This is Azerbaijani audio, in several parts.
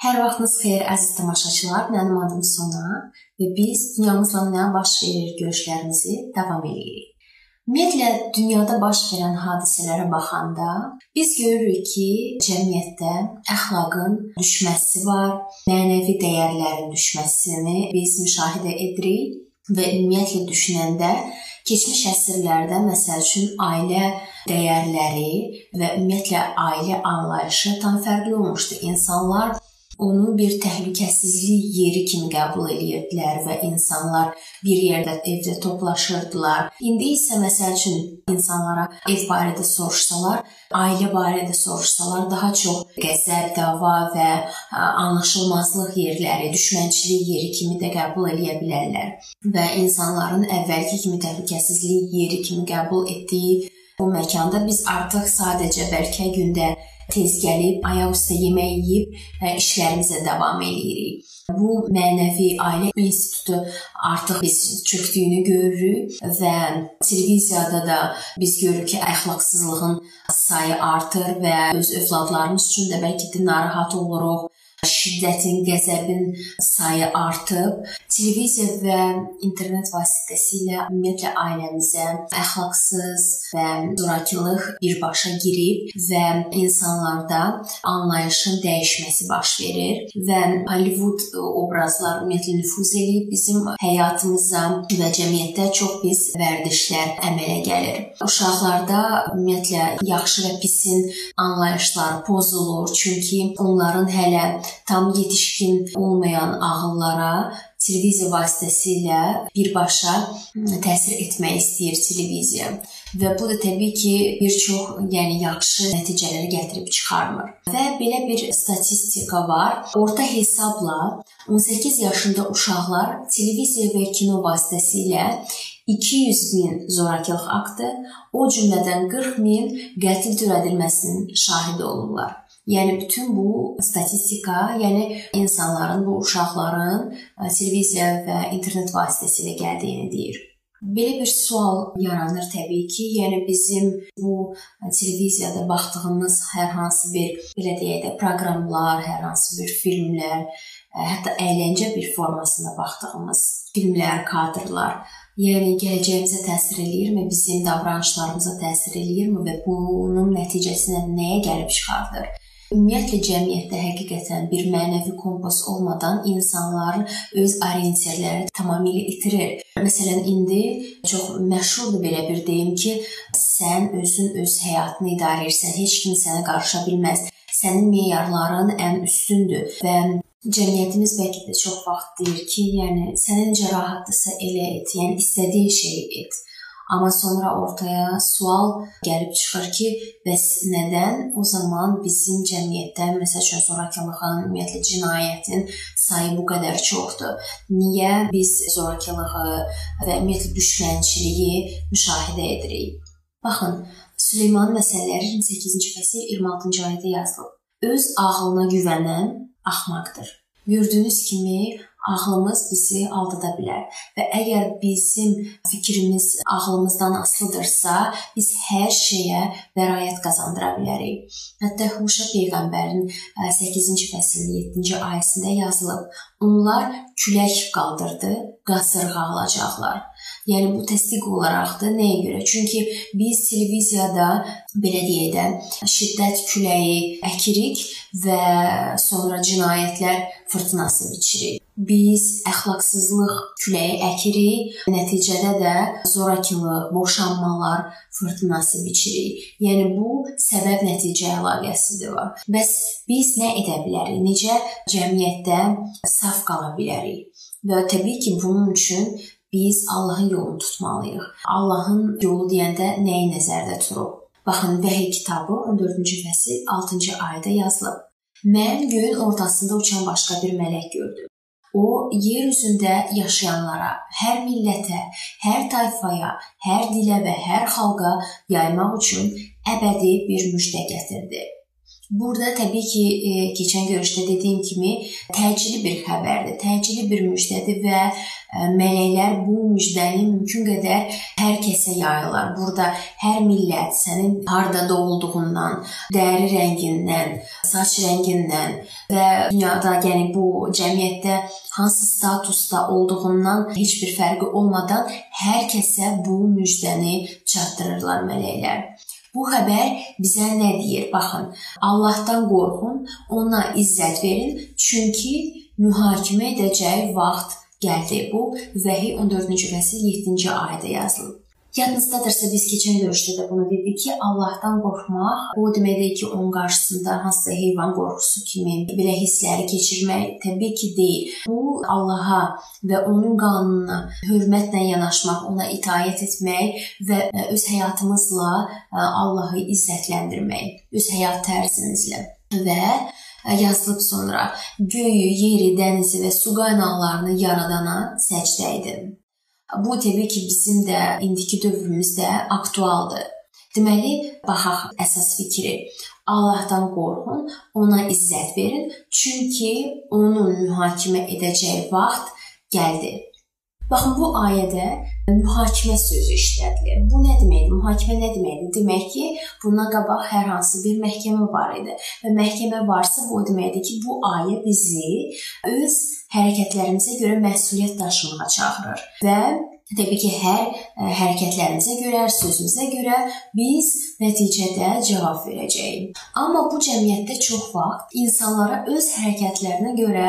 Hər vaxtınız xeyir əziz tamaşaçılar. Mənim adım Sona və biz dünyamızla nə baş verir görüşlərimizi davam edirik. Ümumiyyətlə dünyada baş verən hadisələrə baxanda biz görürük ki, cəmiyyətdə əxlaqın düşməsi var, mənəvi dəyərlərin düşməsini biz müşahidə edirik və ümumiyyətlə düşünəndə keçmiş əsrlərdə məsəl üçün ailə dəyərləri və ümumiyyətlə ailə anlayışı tam fərqli olmuşdu. İnsanlar onu bir təhlükəsizlik yeri kimi qəbul edirdilər və insanlar bir yerdə evdə toplaşırdılar. İndi isə məsəl üçün insanlara ev barədə soruşsalar, ailə barədə soruşsalar daha çox qəzəb, dava və anlaşılmazlıq yerləri, düşmənçilik yeri kimi də qəbul edə bilərlər. Və insanların əvvəlki kimi təhlükəsizlik yeri kimi qəbul etdiyi bu məkanda biz artıq sadəcə bəlkə gündə tez gəlib ayaq üstə yemək yeyib e, işlərimizə davam eləyirik. Bu mənəvi ailə institutu artıq biz çökdüyünü görürük və televiziyada da biz görürük ki, əxlaqsızlığın sayı artır və öz övladlarımız üçün də bəlkə də narahat oluruq şiddətin, qəzəbin sayı artıb. Televiziya və internet vasitəsilə ümumiyyətlə ailəmizə əxlaqsız və zorakılıq birbaşa girib və insanlarda anlayışın dəyişməsi baş verir və Hollywood obrazlar ümumiyyətlə nüfuz eləyib bizim həyatımıza və cəmiyyətdə çox pis vərdişlər əmələ gəlir. Uşaqlarda ümumiyyətlə yaxşı və pisin anlayışları pozulur, çünki onların hələ tam yetişkin olmayan ağıllara televiziya vasitəsilə birbaşa təsir etmək istəyir televiziya. Və bu da təbii ki, bir çox, yəni yaxşı nəticələr gətirib çıxarmır. Və belə bir statistika var. Orta hesabla 18 yaşında uşaqlar televiziya və kino vasitəsilə 200 min zorakılıq aktı, o cümlədən 40 min qətl törədilməsinin şahidi olurlar. Yəni bütün bu statistika, yəni insanların, bu uşaqların televiziya və internet vasitəsilə gəldiyini deyir. Belə bir sual yaranır təbii ki, yəni bizim bu televiziyada baxdığımız hər hansı bir belə deyək də proqramlar, hər hansı bir filmlər, hətta əyləncə bir formasında baxdığımız filmlər, kadrlar Yəni gələcəyimizə təsir eləyirmi, bizim davranışlarımıza təsir eləyirmi və bunun nəticəsində nəyə gəlib çıxardır? Ümumiyyətlə cəmiyyətdə həqiqətən bir mənəvi kompas olmadan insanlar öz orientirlərini tamamilə itirir. Məsələn, indi çox məşhurdur belə bir deyim ki, sən özün öz həyatını idarə edirsən, heç kim sənə qarışa bilməz. Sənin meyarların ən üstündür və cəmiyyətimiz bəlkə də çox vaxt deyir ki, yəni sənə necə rahatdırsa elə et, yəni istədiyin şeyi et. Amma sonra ortaya sual gəlib çıxır ki, bəs nədən o zaman bizim cəmiyyətdə məsəl üçün zorakılığın, ümumiyyətlə cinayətin sayı bu qədər çoxdur? Niyə biz zorakılığı və ümumiyyətlə düşmənçiliyi müşahidə edirik? Baxın, Süleyman məsələləri 28-ci fəsil 26-cı ayədə yazılıb. Öz ağlına güvənən axmaqdır. Gördüyünüz kimi ağlımız bizi aldada bilər və əgər bizim fikrimiz ağlımızdan asılıdırsa, biz hər şeyə bəraət qazandıra bilərik. Hətta Huşa peyğəmbərin 8-ci fəslin 7-ci ayəsində yazılıb: "Onlar külək qaldırdı, qasırğa alacaqlar." Yəni bu təsdiq olaraqdır. Nəyə görə? Çünki biz televiziyada belə deyək də şiddət küləyi əkirik və sonra cinayətlər fırtınası biçirik. Biz əxlaqsızlıq küləyi əkirik, nəticədə də zorakılıq, boşanmalar fırtınası biçirik. Yəni bu səbəb-nəticə əlaqəsidir var. Bəs biz nə edə bilərik? Necə cəmiyyətdə saf qala bilərik? Və təbii ki, bunun üçün biz Allahın yolunu tutmalıyıq. Allahın yolu deyəndə nəyi nəzərdə tuturuq? Baxın, Vəhiy kitabı 14-cü fəsil 6-cı ayədə yazılıb. Mən göyün ortasında uçan başqa bir mələk gördüm. O, yer üzündə yaşayanlara, hər millətə, hər tayfaya, hər dilə və hər xalqa yaymaq üçün əbədi bir müjdə gətirdi. Burada təbii ki, e, keçən görüşdə dediyim kimi təcili bir xəbərdir, təcili bir müjdədir və e, mələklər bu müjdəni mümkün qədər hər kəsə yayırlar. Burada hər millət sənin harda doğulduğundan, dəri rəngindən, saç rəngindən və dünyada, yəni bu cəmiyyətdə hansı statusda olduğundan heç bir fərqi olmadan hər kəsə bu müjdəni çatdırırlar mələklər. Bu xəbər bizə nə deyir? Baxın, Allahdan qorxun, ona izzət verin, çünki mühakimə edəcəyi vaxt gəldi. Bu Vəhiy 14-cü fəsil 7-ci ayədə yazılıb. Yadınızdadırsa biz keçən görüşdə də bunu dedik ki, Allahdan qorxmaq o deməkdir ki, onun qarşısında hansısa heyvan qorxusu kimi belə hissləri keçirmək təbii ki, deyil. Bu Allaha və onun qanununa hörmətlə yanaşmaq, ona itaat etmək və öz həyatımızla Allahı izzətləndirmək, öz həyat tərzimizlə və yazılıb sonra göyü, yeri, dənizi və su qaynaqlarını yaradana səcdə edin. Bu təbii ki, bizim də indiki dövrümüzdə aktualdır. Deməli, baxaq əsas fikri. Allahdan qorxun, ona izzət verin, çünki onun mühakimə edəcəyi vaxt gəldi. Baxın bu ayədə mühakimə sözü işlədilir. Bu nə deməkdir? Mühakimə nə deməkdir? Demək ki, bundan qabaq hər hansı bir məhkəmə var idi və məhkəmə varsa bu o deməkdir ki, bu ayə bizi öz hərəkətlərimizə görə məsuliyyət daşımağa çağırır və Təbii ki, hər ə, e, hərəkətlərimizə görə, sözümüzə görə biz nəticədə cavab verəcəyik. Amma bu cəmiyyətdə çox vaxt insanlara öz hərəkətlərinə görə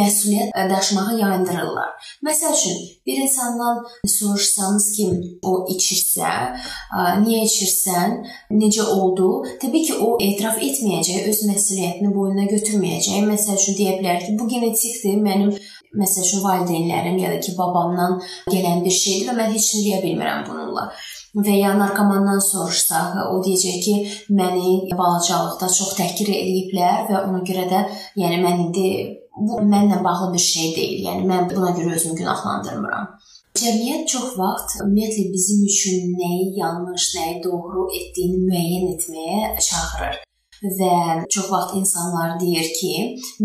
məsuliyyət daşımağı yayındırırlar. Məsəl üçün, bir insandan soruşsanız ki, o içirsə, ə, e, niyə içirsən, necə oldu? Təbii ki, o etiraf etməyəcək, öz məsuliyyətini boynuna götürməyəcək. Məsəl üçün deyə bilər ki, bu genetikdir, mənim məsəl üçün valideynlərim ya da ki, babamdan gələn bir şeydir və mən heç nə edə bilmirəm bununla. Və ya narkomandan soruşsaq, o deyəcək ki, məni balacalıqda çox təhqir eləyiblər və ona görə də, yəni mən indi bu mənlə bağlı bir şey deyil. Yəni mən buna görə özümü günahlandırmıram. Cəmiyyət çox vaxt ümumiyyətlə bizim üçün nəyi yanlış, nəyi doğru etdiyini müəyyən etməyə çağırır və çox vaxt insanlar deyir ki,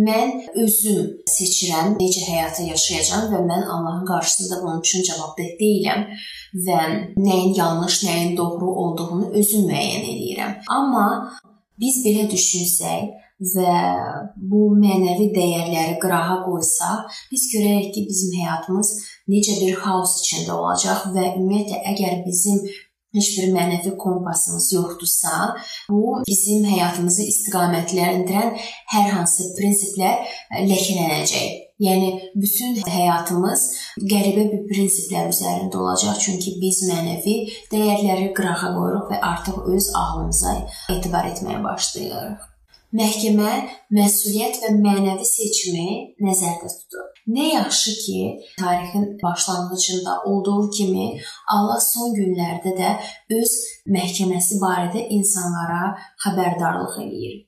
mən özüm seçirəm necə həyatı yaşayacağam və mən Allahın qarşısında bunun üçün cavabdeh deyiləm və nəyin yanlış, nəyin doğru olduğunu özüm müəyyən edirəm. Amma biz belə düşünsək və bu mənəvi dəyərləri qırağa qoysaq, biz görərik ki, bizim həyatımız necə bir xaos içində olacaq və ümumiyyətlə əgər bizim heç bir mənəvi kompasımız yoxdursa, bu bizim həyatımızı istiqamətləndirən hər hansı prinsiplər e, ləkələnəcək. Yəni bütün həyatımız qəribə bir prinsiplər üzərində olacaq, çünki biz mənəvi dəyərləri qırağa qoyuruq və artıq öz ağlımıza etibar etməyə başlayırıq. Məhkəmə məsuliyyət və mənəvi seçimi nəzərdə tutur. Nə yaxşı ki, tarixin başlanğıcında olduğu kimi Allah son günlərdə də öz məhkəməsi barədə insanlara xəbərdarlıq eləyir.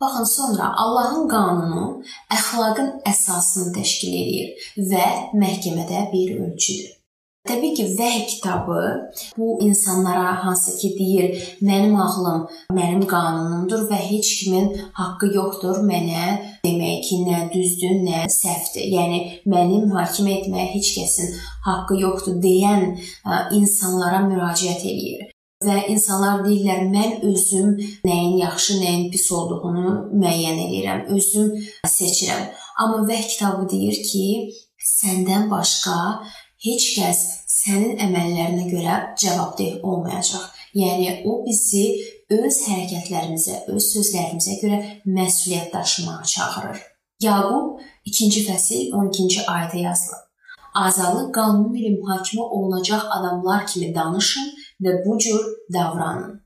Baxın, sonra Allahın qanunu əxlaqın əsasını təşkil edir və məhkəmədə bir ölçüdür. Təbii ki, vəhy kitabı bu insanlara hansı ki deyir, mənim ağlım mənim qanunumdur və heç kimin haqqı yoxdur mənə demək ki, nə düzdür, nə səhvdir. Yəni məni mühakimə etməyə heç kəsin haqqı yoxdur deyən insanlara müraciət eləyir. Və insanlar deyirlər, mən özüm nəyin yaxşı, nəyin pis olduğunu müəyyən edirəm, özüm seçirəm. Amma vəhy kitabı deyir ki, səndən başqa heç kəs sənin əməllərinə görə cavabdeh olmayacaq. Yəni o bizi öz hərəkətlərimizə, öz sözlərimizə görə məsuliyyət daşımağa çağırır. Yaqub 2-ci fəsil 12-ci ayədə yazılıb. Azadlıq qanunu ilə mühakimə olunacaq adamlar kimi danışın və bu cür davranın.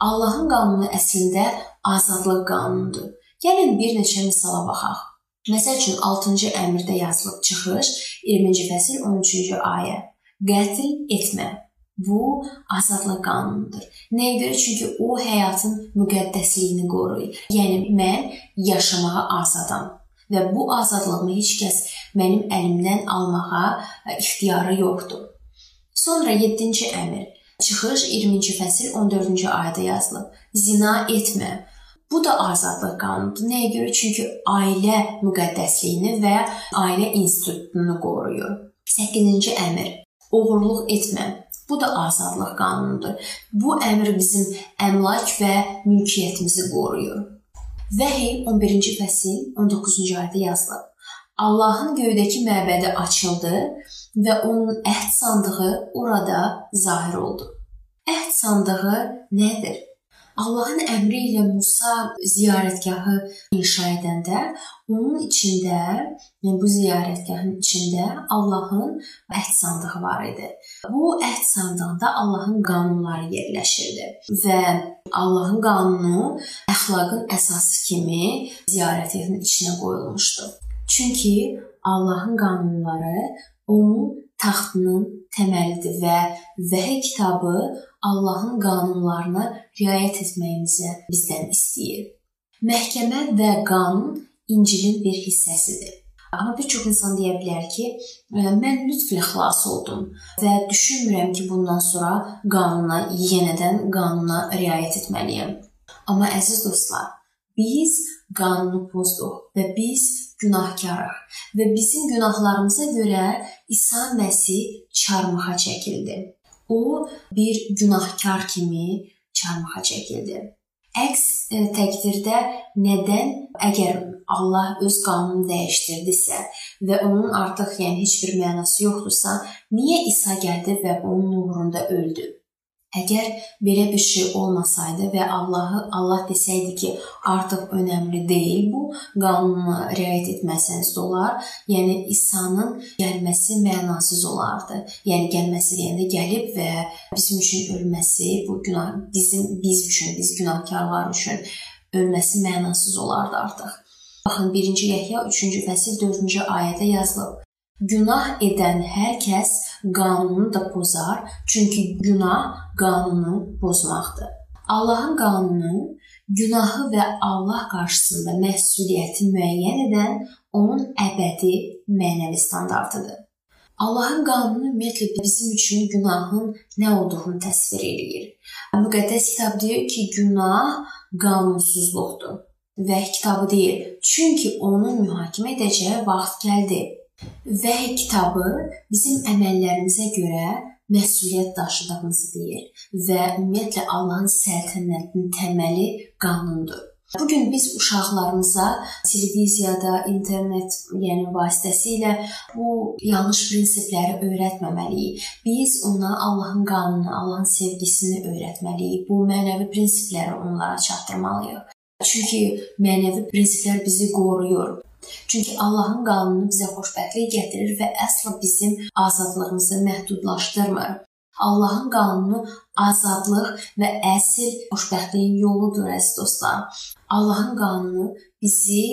Allahın qanunu əslində azadlıq qanunudur. Gəlin bir neçə misala baxaq. Məsəl üçün 6-cı əmrdə yazılıb çıxış 20-ci fəsil 13-cü ayə. Qətl etmə. Bu azadlıq qanunudur. Nəyə görə? Çünki o həyatın müqəddəsliyini qoruyur. Yəni mən yaşamağa azadam və bu azadlığımı heç kəs mənim əlimdən almağa ixtiyarı yoxdur. Sonra 7-ci əmr. Çıxış 20-ci fəsil 14-cü ayədə yazılıb. Zina etmə. Bu da azadlıq qanunudur. Nəyə görə? Çünki ailə müqəddəsliyini və ailə institutunu qoruyur. 8-ci əmr: Oğurluq etmə. Bu da azadlıq qanunudur. Bu əmr bizim əmlak və mülkiyyətimizi qoruyur. Vəhiy 11-ci fəsil 19-cu ayədə yazılıb. Allahın göydəki məbədi açıldı və onun əhd sandığı orada zahir oldu. Əhd sandığı nədir? Allahın əmri ilə Musa ziyarətgahı inşa edəndə onun içində, yəni bu ziyarətgahın içində Allahın əhd sandığı var idi. Bu əhd sandığında Allahın qanunları yerləşirdi və Allahın qanunu əxlaqın əsası kimi ziyarətgahın içinə qoyulmuşdu. Çünki Allahın qanunları onun taxtının təməlidir və Vəhy kitabı Allahın qanunlarına riayət etməyimizi bizdən istəyir. Məhkəmə və qanun İncilin bir hissəsidir. Amma bir çox insan deyə bilər ki, mən lütflə xilas oldum və düşünmürəm ki, bundan sonra qanuna, yenədən qanuna riayət etməliyəm. Amma əziz dostlar, biz qanunu pozduq və biz günahkarıq və bizim günahlarımıza görə İsa Məsih çarmıxa çəkildi o bir günahkar kimi çarmıxa çəkildi. Əks e, təqdirdə nədən əgər Allah öz qanununu dəyişdirdisə və onun artıq yəni heç bir mənası yoxdursa, niyə İsa gəldi və onun uğrunda öldü? Əgər belə bir şey olmasaydı və Allahı Allah desəydi ki, artıq önəmli deyil bu, qanuna riayət etməsəniz də olar. Yəni İsa'nın gəlməsi mənasız olardı. Yəni gəlməsi deyəndə gəlib və bizim üçün ölməsi, bu günah bizim biz üçün, biz günahkarlar üçün ölməsi mənasız olardı artıq. Baxın 1-ci Yəhya 3-cü fəsil 4-cü ayədə yazılıb. Günah edən hər kəs qanunu da pozar, çünki günah qanunu pozmaqdır. Allahın qanunu günahı və Allah qarşısında məsuliyyəti müəyyən edən onun əbədi mənəvi standartıdır. Allahın qanunu ümumiyyətlə bizim üçün günahın nə olduğunu təsvir eləyir. Müqəddəs kitab deyir ki, günah qanunsuzluqdur. Və kitabı deyir, çünki onun mühakimə edəcəyi vaxt gəldi. Vəhy kitabı bizim əməllərimizə görə məsuliyyət daşıdığımızı deyir və ümumiyyətlə Allahın səltənətinin təməli qanundur. Bu gün biz uşaqlarımıza televiziyada, internet, yəni vasitəsilə bu yanlış prinsipləri öyrətməməliyik. Biz ona Allahın qanununu, Allahın sevgisini öyrətməliyik. Bu mənəvi prinsipləri onlara çatdırmalıyıq. Çünki mənəvi prinsiplər bizi qoruyur. Çünki Allahın qanunu bizə xoşbəxtlik gətirir və əsla bizim azadlığımızı məhdudlaşdırmır. Allahın qanunu azadlıq və əsl xoşbəxtliyin yoludur əziz dostlar. Allahın qanunu bizi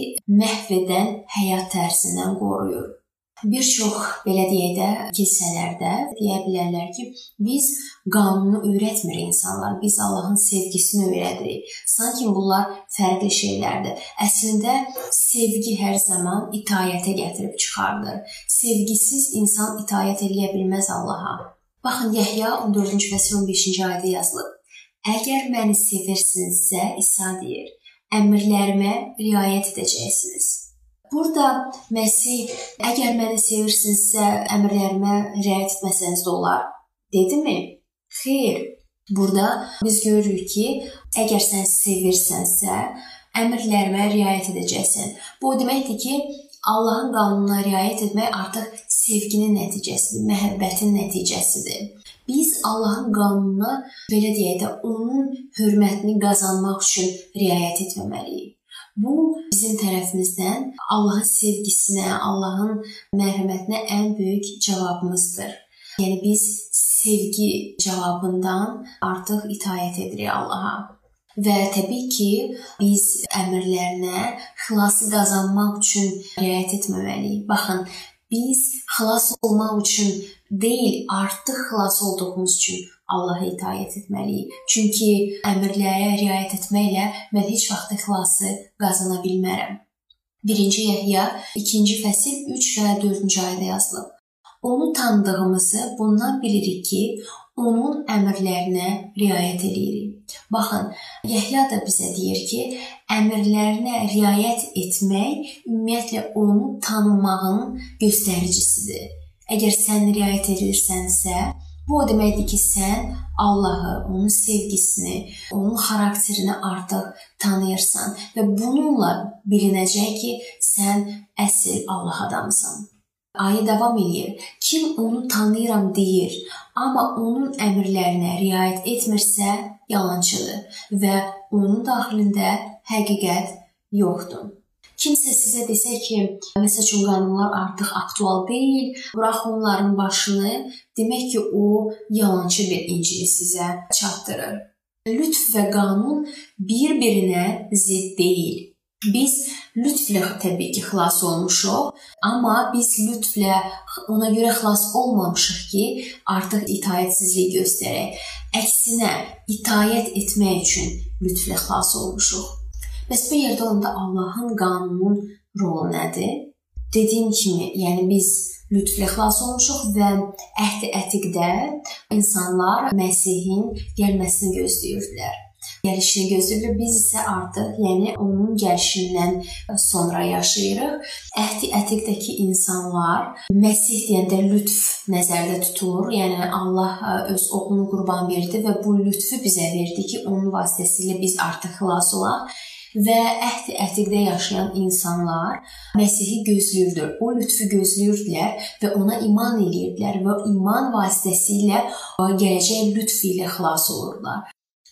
məhv edən həyat tərzindən qoruyur. Bir çox belə deyək də kilsələrdə deyə bilərlər ki, biz qanunu öyrətmir insanlar, biz Allahın sevgisini öyrədirik. Sanki bunlar fərqli şeylərdir. Əslində sevgi hər zaman itayətə gətirib çıxardır. Sevgisiz insan itayət eləyə bilməz Allaha. Baxın Yəhya 14-cü fəsil 15-ci ayədə yazılıb. Əgər məni sevirsinizsə, İsa deyir, əmrlərimə riayət edəcəksiniz. Burada Məsih əgər məni sevirsinizsə, əmrlərimə riayət etməsəniz də olar. Dedimi? Xeyr. Burada biz görürük ki, əgər sən sevirsənsə, əmrlərimə riayət edəcəksən. Bu o deməkdir ki, Allahın qanununa riayət etmək artıq sevginin nəticəsidir, məhəbbətin nəticəsidir. Biz Allahın qanununa belə deyək də, onun hörmətini qazanmaq üçün riayət etməməliyik. Bu bizim tərəfimizdən Allahın sevgisinə, Allahın mərhəmətinə ən böyük cavabımızdır. Yəni biz sevgi cavabından artıq itayət edirik Allaha. Və təbii ki, biz əmrlərinə xilası qazanmaq üçün riayət etməməliyik. Baxın, biz xilas olmaq üçün deyil, artıq xilas olduğumuz üçün Allaha itaət etməliyik. Çünki əmrlərə riayət etməklə mən heç vaxt ixlası qazana bilmərəm. 1-ci Yəhya 2-ci fəsil 3 və 4-cü ayədə yazılıb. Onu tanıdığımızı bundan bilirik ki, onun əmrlərinə riayət edirik. Baxın, Yəhya da bizə deyir ki, əmrlərinə riayət etmək ümumiyyətlə onu tanımağın göstəricisidir. Əgər sən riayət edirsənsə, Bu o deməkdir ki, sən Allahı, onun sevgisini, onun xarakterini artıq tanıyırsan və bununla bilinəcək ki, sən əsl Allah adamısan. Ayı davam eləyir. Kim onu tanıyıram deyir, amma onun əmrlərinə riayət etmirsə, yalançıdır və onun daxilində həqiqət yoxdur. Kimsə sizə desə ki, məsəl üçün qanunlar artıq aktual deyil, burax onların başını, demək ki, o yalançı bir İncili sizə çatdırır. Lütf və qanun bir-birinə zidd deyil. Biz lütflə təbii ki, xilas olmuşuq, amma biz lütflə ona görə xilas olmamışıq ki, artıq itaətsizlik göstərək. Əksinə, itaət etmək üçün lütflə xilas olmuşuq. Bəs bu yerdə onda Allahın qanununun rolu nədir? Dediyim kimi, yəni biz lütflə xilas olmuşuq və əhd-i ətiqdə insanlar Məsihin gəlməsini gözləyirdilər. Gəlişini gözləyirlər. Biz isə artıq, yəni onun gəlişindən sonra yaşayırıq. Əhd-i ətiqdəki insanlar Məsih deyəndə lütf nəzərdə tutulur. Yəni Allah öz oğlunu qurban verdi və bu lütfü bizə verdi ki, onun vasitəsilə biz artıq xilas olaq və əhd-i ətiqdə yaşayan insanlar Məsihi gözləyirdilər. O lütfü gözləyirdilər və ona iman edirdilər və iman vasitəsilə gələcək lütf ilə xilas olurlar.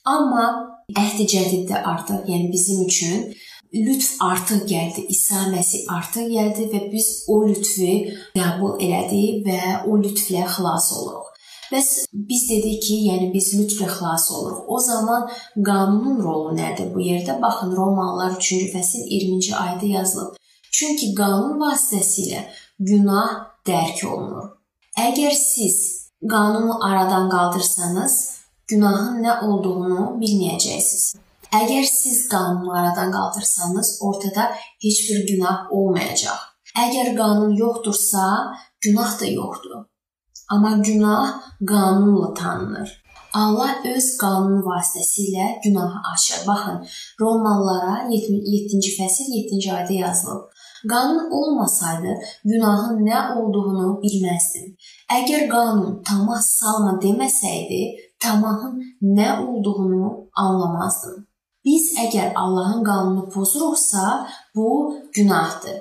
Amma əhd-i cədiddə artıq, yəni bizim üçün lütf artıq gəldi. İsa Məsih artıq gəldi və biz o lütfü qəbul elədik və o lütflə xilas oluruq. Bəs biz dedik ki, yəni biz lütflə xilas oluruq. O zaman qanunun rolu nədir bu yerdə? Baxın, Romalılar 3-cü fəsil 20-ci ayədə yazılıb. Çünki qanun vasitəsilə günah dərk olunur. Əgər siz qanunu aradan qaldırsanız, günahın nə olduğunu bilməyəcəksiniz. Əgər siz qanunu aradan qaldırsanız, ortada heç bir günah olmayacaq. Əgər qanun yoxdursa, günah da yoxdur. Amma günah qanunla tanınır. Allah öz qanunu vasitəsilə günahı açır. Baxın, Romalılara 7-ci fəsil 7-ci ayədə yazılıb. Qanun olmasaydı günahın nə olduğunu bilməzdim. Əgər qanun tamah salma deməsəydi, tamahın nə olduğunu anlamazdım. Biz əgər Allahın qanununu pozuruqsa, bu günahdır.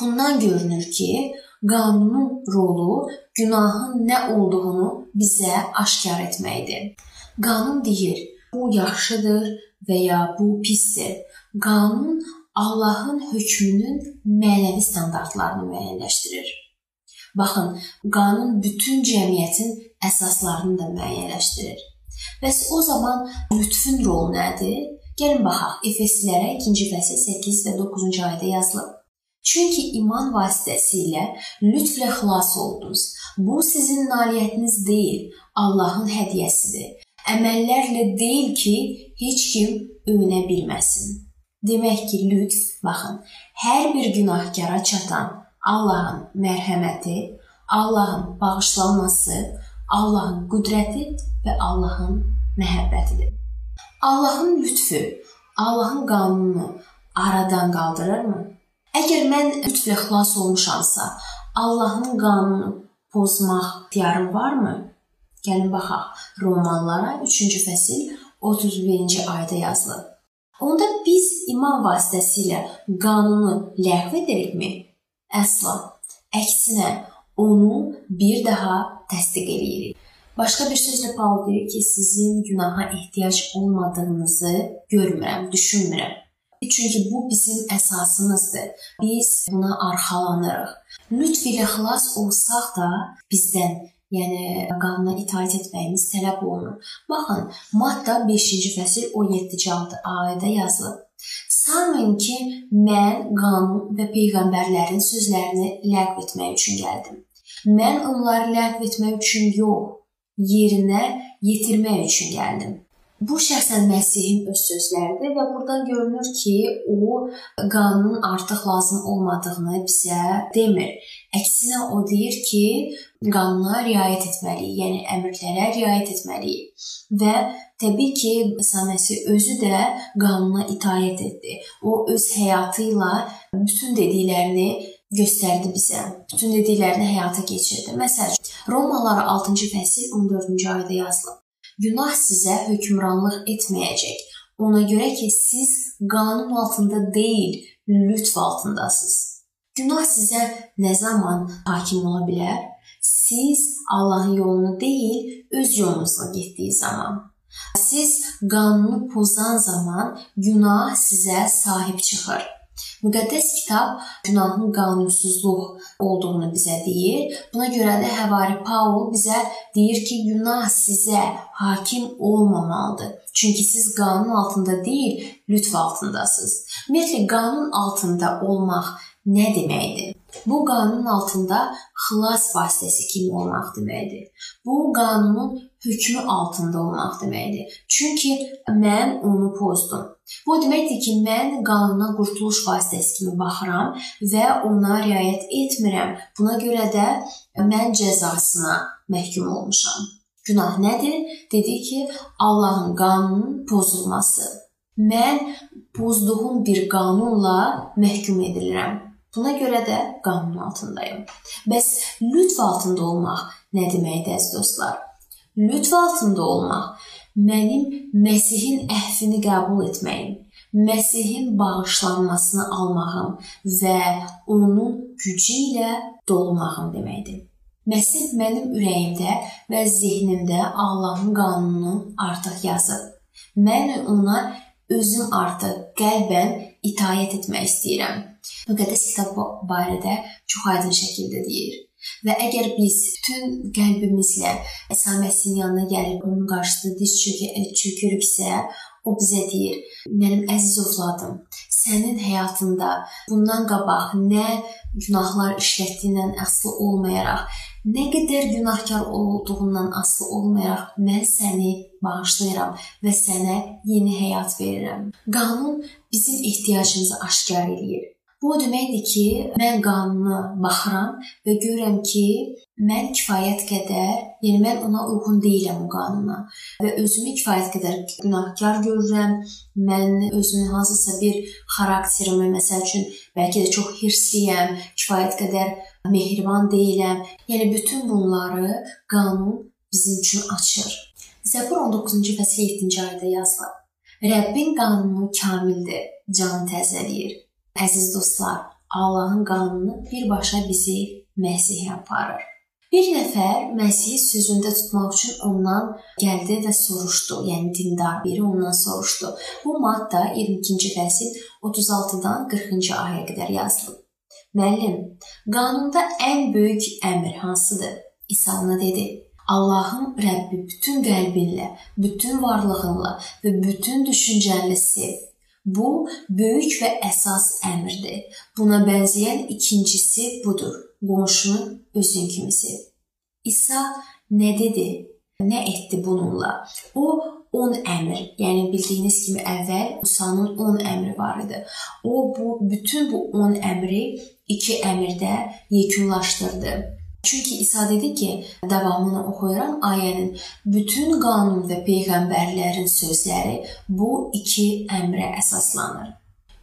Bundan görünür ki, qanunun rolu günahın nə olduğunu bizə aşkar etməkdir. Qanun deyir, bu yaxşıdır və ya bu pisdir. Qanun Allahın hökmünün mənəvi standartlarını müəyyənləşdirir. Baxın, qanun bütün cəmiyyətin əsaslarını da müəyyənləşdirir. Bəs o zaman lütfün rolu nədir? Gəlin baxaq. Efeslilərə 2-ci fəsil 8 və 9-cu ayədə yazılıb. Çünki iman vasitəsilə lütflə xilas oldunuz. Bu sizin nailiyyətiniz deyil, Allahın hədiyyəsidir. Əməllərlə deyil ki, heç kim övünə bilməsin. Demək ki, lütf, baxın, hər bir günahkara çatan Allahın mərhəməti, Allahın bağışlanması, Allahın qüdrəti və Allahın məhəbbətidir. Allahın lütfü, Allahın qanununu aradan qaldırırmı? Əgər mən lütflə xilas olmuşamsa, Allahın qanununu pozmaq ixtiyarım varmı? Gəlin baxaq. Romanlara 3-cü fəsil 31-ci ayədə yazılıb. Onda biz iman vasitəsilə qanunu ləğv edirikmi? Əsla. Əksinə, onu bir daha təsdiq edirik. Başqa bir sözlə Paul deyir ki, sizin günaha ehtiyac olmadığınızı görmürəm, düşünmürəm. Çünki bu bizim əsasımızdır. Biz buna arxalanırıq. Lütf ilə xilas olsaq da bizdən yəni qanuna itaat etməyimiz tələb olunur. Baxın, Matta 5-ci fəsil 17-ci ayədə yazılıb. Sanmayın ki, mən qanun və peyğəmbərlərin sözlərini ləğv etmək üçün gəldim. Mən onları ləğv etmək üçün yox, yerinə yetirmək üçün gəldim. Bu şəxsən Məsihin öz sözləridir və burdan görünür ki, o qanunun artıq lazım olmadığını bizə demir. Əksinə o deyir ki, qanuna riayət etməliyik, yəni əmrlərə riayət etməliyik. Və təbii ki, İsa Məsih özü də qanuna itaat etdi. O öz həyatı ilə bütün dediklərini göstərdi bizə. Bütün dediklərini həyata keçirdi. Məsələn, Romalılara 6-cı fəsil 14-cü ayədə yazılıb. Günah sizə hökmranlıq etməyəcək. Ona görə ki, siz qanun altında deyil, lütf altındasınız. Günah sizə nə zaman hakim ola bilər? Siz Allahın yolunu deyil, öz yolunuzla getdiyi zaman. Siz qanunu pozan zaman günah sizə sahib çıxır. Müqəddəs kitab günahın qanunsuzluq olduğunu bizə deyir. Buna görə də Həvari Paul bizə deyir ki, günah sizə hakim olmamalıdır. Çünki siz qanun altında deyil, lütf altındasınız. Ümumiyyətlə qanun altında olmaq nə deməkdir? Bu qanunun altında xilas vasitəsi kimi olmaq deməkdir. Bu qanunun hökmü altında olmaq deməkdir. Çünki mən onu pozdum. Bu deməkdir ki, mən qanuna qurtuluş vasitəsi kimi baxıram və ona riayət etmirəm. Buna görə də mən cəzasına məhkum olmuşam. Günah nədir? Dedi ki, Allahın qanununun pozulması. Mən pozduğum bir qanunla məhkum edilirəm. Buna görə də qanun altındayım. Bəs lütf altında olmaq nə deməkdir əziz dostlar? Lütf altında olmaq mənim Məsihin əhvini qəbul etməyim, Məsihin bağışlanmasını almağım və onun gücü ilə dolmağım deməkdir. Məsih mənim ürəyimdə və zehnimdə Allahın qanununu artıq yazıb. Mən ona özüm artıq qəlbən itaat etmək istəyirəm. Müqəddəs kitab barədə çox aydın şəkildə deyir. Və əgər biz bütün qəlbimizlə İsa Məsihin yanına gəlib onun qarşısında diz çökürüksə, o bizə deyir: "Mənim əziz ovladım, sənin həyatında bundan qabaq nə günahlar işlətdiyindən asılı olmayaraq, nə qədər günahkar olduğundan asılı olmayaraq mən səni bağışlayıram və sənə yeni həyat verirəm." Qanun bizim ehtiyacımızı aşkar eləyir. Bu o deməkdir ki, mən qanuna baxıram və görürəm ki, mən kifayət qədər, yəni mən ona uyğun deyiləm o qanuna və özümü kifayət qədər günahkar görürəm. Mən özümün hansısa bir xarakterimi, məsəl üçün, bəlkə də çox hirsliyəm, kifayət qədər mehriban deyiləm. Yəni bütün bunları qanun bizim üçün açır. Zəbur 19-cu fəsil 7-ci ayədə yazılır. Rəbbin qanunu kamildir, canı təzələyir. Əziz dostlar, Allahın qanunu birbaşa bizi Məsihə aparır. Bir nəfər Məsihi sözündə tutmaq üçün ondan gəldi və soruşdu. Yəni dindar biri ondan soruşdu. Bu Matta 22-ci fəsil 36-dan 40-cı ayəyə qədər yazılıb. Müəllim, qanunda ən böyük əmr hansıdır? İsa ona dedi: Allahın Rəbbi bütün qəlbinlə, bütün varlığınla və bütün düşüncənlə sev Bu böyük və əsas əmrdir. Buna bənzəyən ikincisi budur. Qonşunu özün kimi sev. İsa nə dedi? Nə etdi bununla? O 10 əmr, yəni bildiyiniz kimi əvvəl Musanın 10 əmri var idi. O bu bütün bu 10 əmri 2 əmrdə yekunlaşdırdı. Çünki İsa dedi ki, davamını oxuyuram ayənin, bütün qanun və peyğəmbərlərin sözləri bu iki əmrə əsaslanır.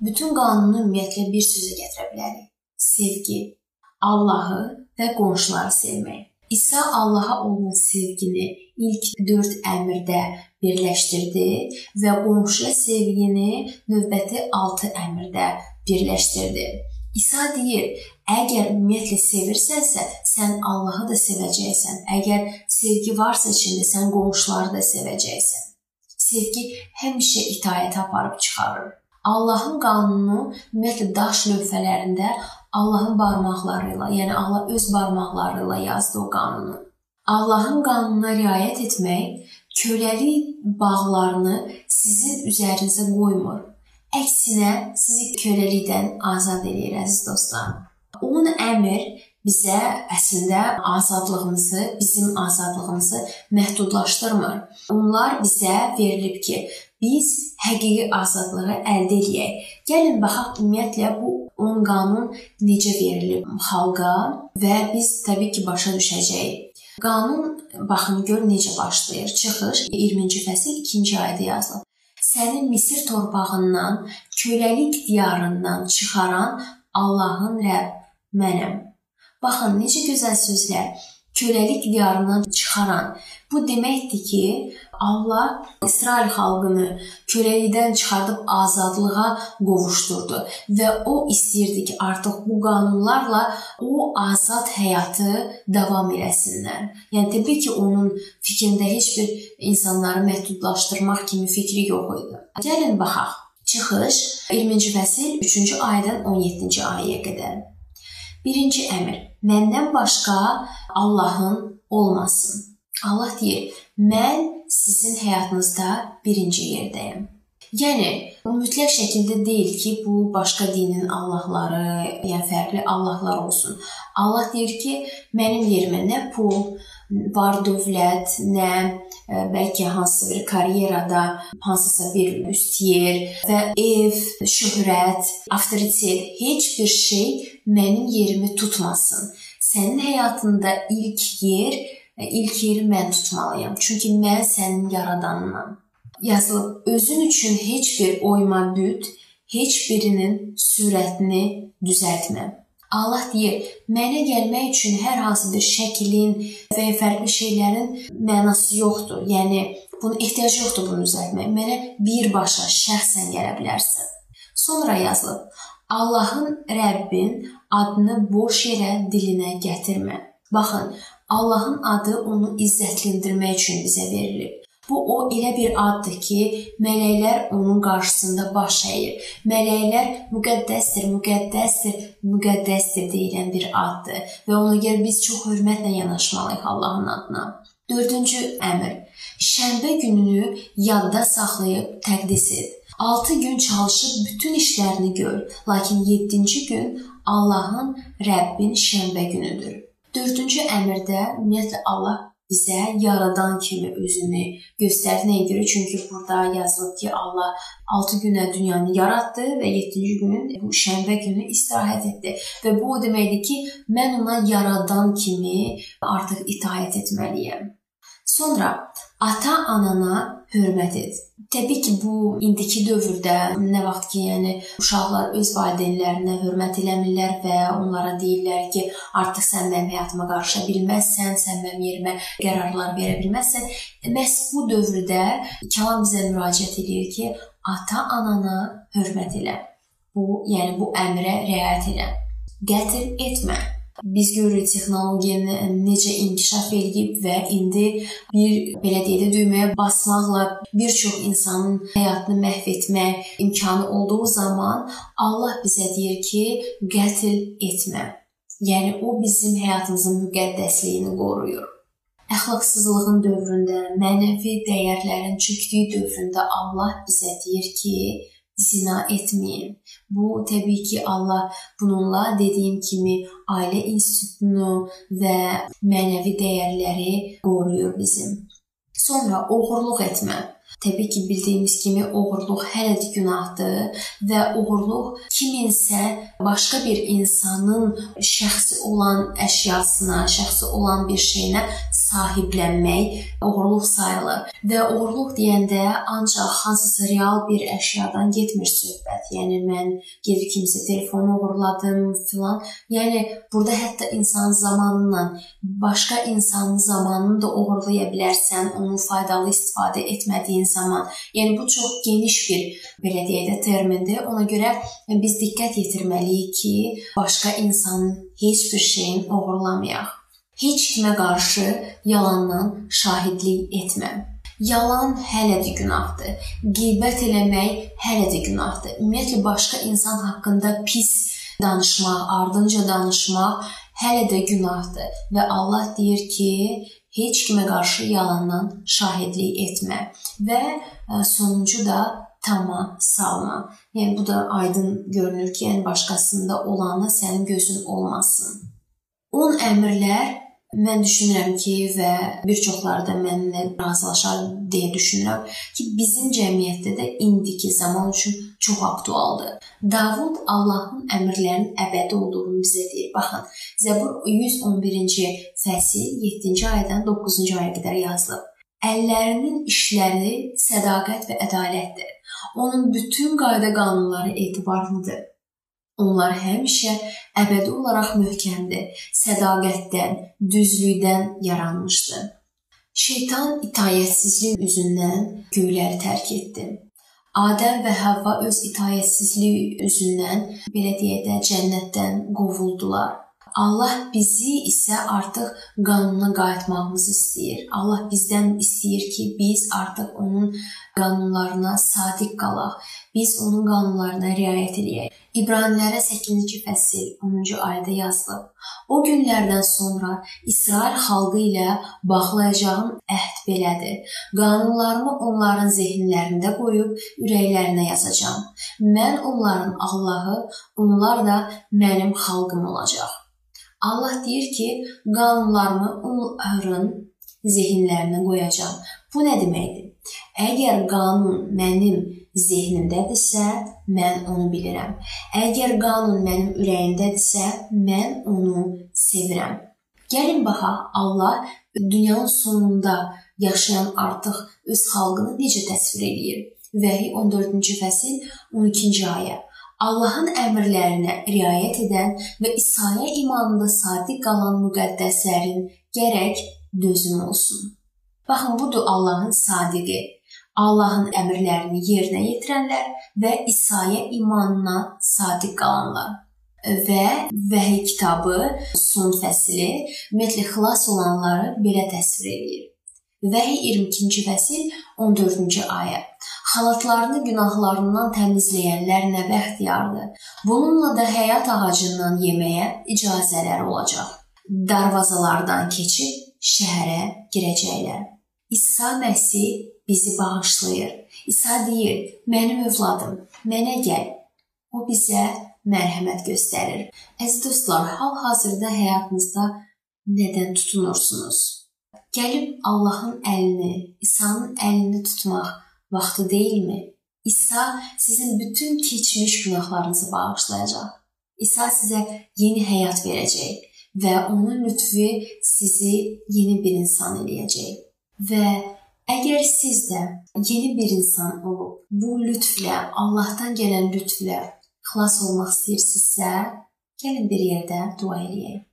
Bütün qanunu ümumiyyətlə bir sözə gətirə bilərik. Sevgi, Allahı və qonşuları sevmək. İsa Allaha olan sevgini ilk 4 əmrdə birləşdirdi və qonşuya sevgini növbəti 6 əmrdə birləşdirdi. İsa deyir, əgər ümumiyyətlə sevirsənsə, sən Allahı da sevəcəksən. Əgər sevgi varsa içində, sən qonşuları da sevəcəksən. Sevgi həmişə itaətə aparıb çıxarır. Allahın qanunu ümumiyyətlə daş lövhələrində Allahın barmaqları ilə, yəni Allah öz barmaqları ilə yazdı o qanunu. Allahın qanununa riayət etmək köləlik bağlarını sizin üzərinizə qoymur. Əksinə sizi köləlikdən azad eləyir əziz dostlar. 10 əmr bizə əslində azadlığımızı, bizim azadlığımızı məhdudlaşdırmır. Onlar bizə verilib ki, biz həqiqi azadlığı əldə edək. Gəlin baxaq ümumiyyətlə bu 10 qanun necə verilib xalqa və biz təbii ki, başa düşəcəyik. Qanun baxın gör necə başlayır. Çıxış 20-ci fəsil 2-ci ayədə yazılıb. Səni Misir torpağından, köləlik diyarından çıxaran Allahın Rəbb mənəm. Baxın necə gözəl sözlər. Köləlik diyarından çıxaran. Bu deməkdir ki, Allah İsrail xalqını köləlikdən çıxardıb azadlığa qovuşdurdu və o istəyirdi ki, artıq bu qanunlarla o azad həyatı davam eləsinlər. Yəni təbii ki, onun fikrində heç bir insanları məhdudlaşdırmaq kimi fikri yox idi. Gəlin baxaq. Çıxış 20-ci fəsil 3-cü ayədən 17-ci ayəyə qədər. Birinci əmr: Məndən başqa Allahın olmasın. Allah deyir: "Mən sizin həyatınızda birinci yerdəyəm." Yəni mütləq şəkildə deyil ki, bu başqa dinin allahları, yəni fərqli allahlar olsun. Allah deyir ki, mənim yerimə nə pul, var dövlət, nə e, bəlkə hansısa bir karyerada hansısa bir üst yer və ev, şöhrət, avtoritet, heç bir şey mənim yerimi tutmasın. Sənin həyatında ilk yer ilk yeri mən tutmalıyam. Çünki mən sənin yaradanınam. Yazılıb özün üçün heç bir oyma büt, heç birinin sürətini düzəltmə. Allah deyir, mənə gəlmək üçün hər hansı bir şəklin və ya fərqli şeylərin mənası yoxdur. Yəni bunun ehtiyacı yoxdur bunu düzəltməyə. Mənə birbaşa şəxsən gələ bilərsən. Sonra yazılıb: Allahın Rəbbin adını boş yerə dilinə gətirmə. Baxın, Allahın adı onu izzətləndirmək üçün bizə verilib. Bu o elə bir addır ki, mələklər onun qarşısında baş əyir. Mələklər müqəddəsdir, müqəddəsdir, müqəddəsdir deyilən bir addır və ona görə biz çox hörmətlə yanaşmalıyıq Allahın adına. 4-cü əmr: Şənbə gününü yadda saxlayıb təqdis et. 6 gün çalışıb bütün işlərini gör, lakin 7-ci gün Allahın Rəbbin şənbə günüdür. Dördüncü əmrdə ümumiyyətlə Allah bizə yaradan kimi özünü göstərdi. Nəyə görə? Çünki burada yazılıb ki, Allah 6 günə dünyanı yaratdı və 7-ci gün bu şənbə günü istirahət etdi. Və bu o deməkdir ki, mən ona yaradan kimi artıq itaat etməliyəm. Sonra ata-anana hörmət et. Təbii ki, bu indiki dövrdə nə vaxt ki, yəni uşaqlar öz valideynlərinə hörmət eləmirlər və onlara deyirlər ki, artıq sən mənim həyatıma qarışa bilməzsən, sən mənim yerimə qərarlar verə bilməzsən. Məhz bu dövrdə kəlam bizə müraciət edir ki, ata-anana hörmət elə. Bu, yəni bu əmrə riayət elə. Qətl etmə. Biz görürük texnologiyanın necə inkişaf edib və indi bir belə deyək də düyməyə basmaqla bir çox insanın həyatını məhv etmək imkanı olduğu zaman Allah bizə deyir ki, qətl etmə. Yəni o bizim həyatımızın müqəddəsliyini qoruyur. Əxlaqsızlığın dövründə, mənəvi dəyərlərin çökdüyü dövründə Allah bizə deyir ki, zina etməyin. Bu təbii ki, Allah bununla dediyim kimi ailə institutunu və mənəvi dəyərləri qoruyur bizim. Sonra oğurluq etmə. Təbii ki, bildiyimiz kimi oğurluq hələ də günahdır və oğurluq kiminsə başqa bir insanın şəxsi olan əşyasına, şəxsi olan bir şeyinə sahiblənmək oğurluq sayılır. Və oğurluq deyəndə ancaq hansısa real bir əşyadan getmir söhbət. Yəni mən gedib kimsə telefonu oğurladım filan. Yəni burada hətta insan zamanından başqa insanın zamanını da oğurlaya bilərsən, onun faydalı istifadə etmədiyin zaman. Yəni bu çox geniş bir belə deyək də termindir. Ona görə biz diqqət yetirməliyik ki, başqa insanın heç bir şeyin oğurlamayaq. Heç kimə qarşı yalandan şahidlik etmə. Yalan hələ də günahdır. Qeybət eləmək hələ də günahdır. Ümumiyyətlə başqa insan haqqında pis danışmaq, ardınca danışmaq hələ də günahdır və Allah deyir ki, heç kimə qarşı yalandan şahidlik etmə və e, sonuncu da tama salma. Yəni bu da aydın görünür ki, yəni başqasında olanla sənin gözün olmasın. 10 əmrlər Mən düşünürəm ki, və bir çoxları da mənimlə razılaşar deyə düşünürəm ki, bizim cəmiyyətdə də indiki zaman üçün çox aktualdır. Davud Allahın əmrlərinin əbədi olduğunu bizə deyir. Baxın, Zəbur 111-ci fəsil 7-ci ayədən 9-cu ayəyə qədər yazılıb. Əllərinin işləri sədaqət və ədalətdir. Onun bütün qayda qanunları etibarlıdır. Onlar həmişə əbədi olaraq möhkəmdir, sədaqətdən, düzlükdən yaranmışdır. Şeytan itayətsizlik üzündən göyləri tərk etdi. Adəm və Havva öz itayətsizliyi üzündən belə deyək də cənnətdən qovuldular. Allah bizi isə artıq qanuna qayıtmağımızı istəyir. Allah bizdən istəyir ki, biz artıq onun qanunlarına sadiq qalaq. Biz onun qanunlarına riayət edək. İbranilərə 8-ci fəsil 10-cu ayədə yazılıb. O günlərdən sonra İsrail xalqı ilə bağlayacağım əhd belədir. Qanunlarımı onların zehinlərində qoyub ürəklərinə yazacağam. Mən onların Allahı, onlar da mənim xalqım olacaq. Allah deyir ki, qanunlarımı onların zehinlərinə qoyacağam. Bu nə deməkdir? Əgər qanun mənim zehnimdədirsə, mən onu bilirəm. Əgər qanun mənim ürəyimdədirsə, mən onu sevirəm. Gəlin baxaq, Allah dünyanın sonunda yaşayan artıq öz xalqını necə təsvir edir? Vəhi 14-cü fəsil 12-ci ayə. Allahın əmrlərinə riayət edən və İsa'ya imanında sadiq qalan müqəddəslərin gərək dözüm olsun. Baxın, budur Allahın sadiqi. Allahın əmrlərini yerinə yetirənlər və İsa'ya imanına sadiq qalanlar və Vəhiy kitabı son fəsli ümumiyyətlə xilas olanları belə təsvir edir. Vəhiy 22-ci fəsil 14-cü ayə xalatlarını günahlarından təmizləyənlər nə bəxtiyardır. Bununla da həyat ağacından yeməyə icazələri olacaq. Darvazalardan keçib şəhərə girəcəklər. İsa Məsih bizi bağışlayır. İsa deyir: "Mənim övladım, mənə gəl." O bizə mərhəmət göstərir. Əziz dostlar, hal-hazırda həyatınızda nədən tutunursunuz? Gəlib Allahın əlini, İsa'nın əlini tutmaq vaxtı deyilmi? İsa sizin bütün keçmiş günahlarınızı bağışlayacaq. İsa sizə yeni həyat verəcək və onun lütfü sizi yeni bir insan eləyəcək. Və əgər siz də yeni bir insan olub bu lütflə, Allahdan gələn lütflə xilas olmaq istəyirsinizsə, gəlin bir yerdə dua eləyək.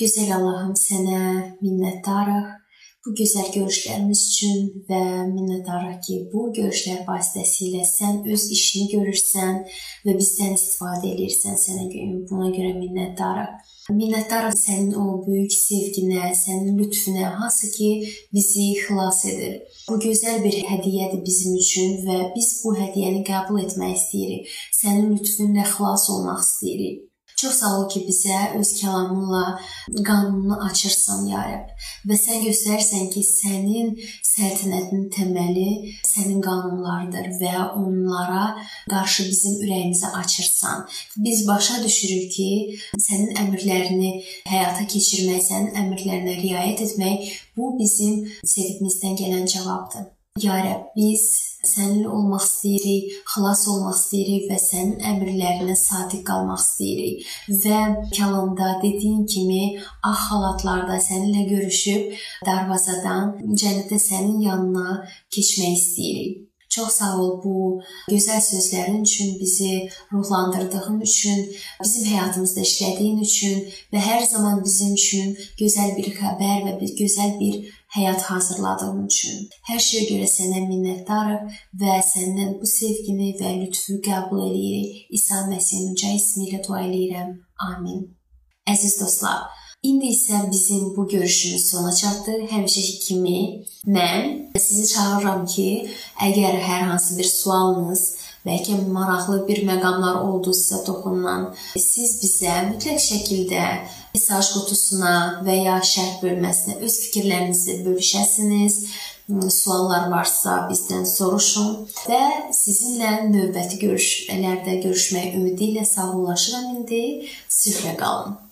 Gözəl Allahım, sənə minnətdarıq bu gözəl görüşlərimiz üçün və minnətdarıq ki, bu görüşlər vasitəsilə sən öz işini görürsən və bizdən istifadə edirsən. Sənə buna görə minnətdarıq. Minnətdarıq sənin o böyük sevginə, sənin lütfünə, hansı ki bizi xilas edir. Bu gözəl bir hədiyyədir bizim üçün və biz bu hədiyyəni qəbul etmək istəyirik. Sənin lütfünlə xilas olmaq istəyirik. Çox sağ ol ki, bizə öz kəlamınla qanununu açırsan, ya Rəbb. Və sən göstərsən ki, sənin səltənətin təməli sənin qanunlarıdır və onlara qarşı bizim ürəyimizi açırsan. Biz başa düşürük ki, sənin əmrlərini həyata keçirmək, sənin əmrlərinə riayət etmək bu bizim sevgimizdən gələn cavabdır. Ya Rəbb, biz səninlə olmaq istəyirik, xilas olmaq istəyirik və sənin əmrlərinə sadiq qalmaq istəyirik. Və kəlamda dediyin kimi ağ xalatlarda səninlə görüşüb darvazadan cənnətə sənin yanına keçmək istəyirik. Çox sağ ol bu gözəl sözlərin üçün, bizi ruhlandırdığın üçün, bizim həyatımızda işlədiyin üçün və hər zaman bizim üçün gözəl bir xəbər və bir gözəl bir həyat hazırladığın üçün. Hər şeyə görə sənə minnətdarıq və səndən bu sevgini və lütfü qəbul edirik. İsa Məsihin uca ismi ilə dua edirəm. Amin. Əziz dostlar, İndi isə bizim bu görüşümüz sona çatdı. Həmişəki kimi mən sizi çağırıram ki, əgər hər hansı bir sualınız, bəlkə maraqlı bir məqamlar oldu sizə toxunan, siz bizə mütləq şəkildə mesaj qutusuna və ya şərh bölməsinə öz fikirlərinizi bölüşəsiniz. Suallar varsa bizdən soruşun və sizinlə növbəti görüşlərdə görüşmək ümidi ilə sağollaşıram indi. Sülhlə qalın.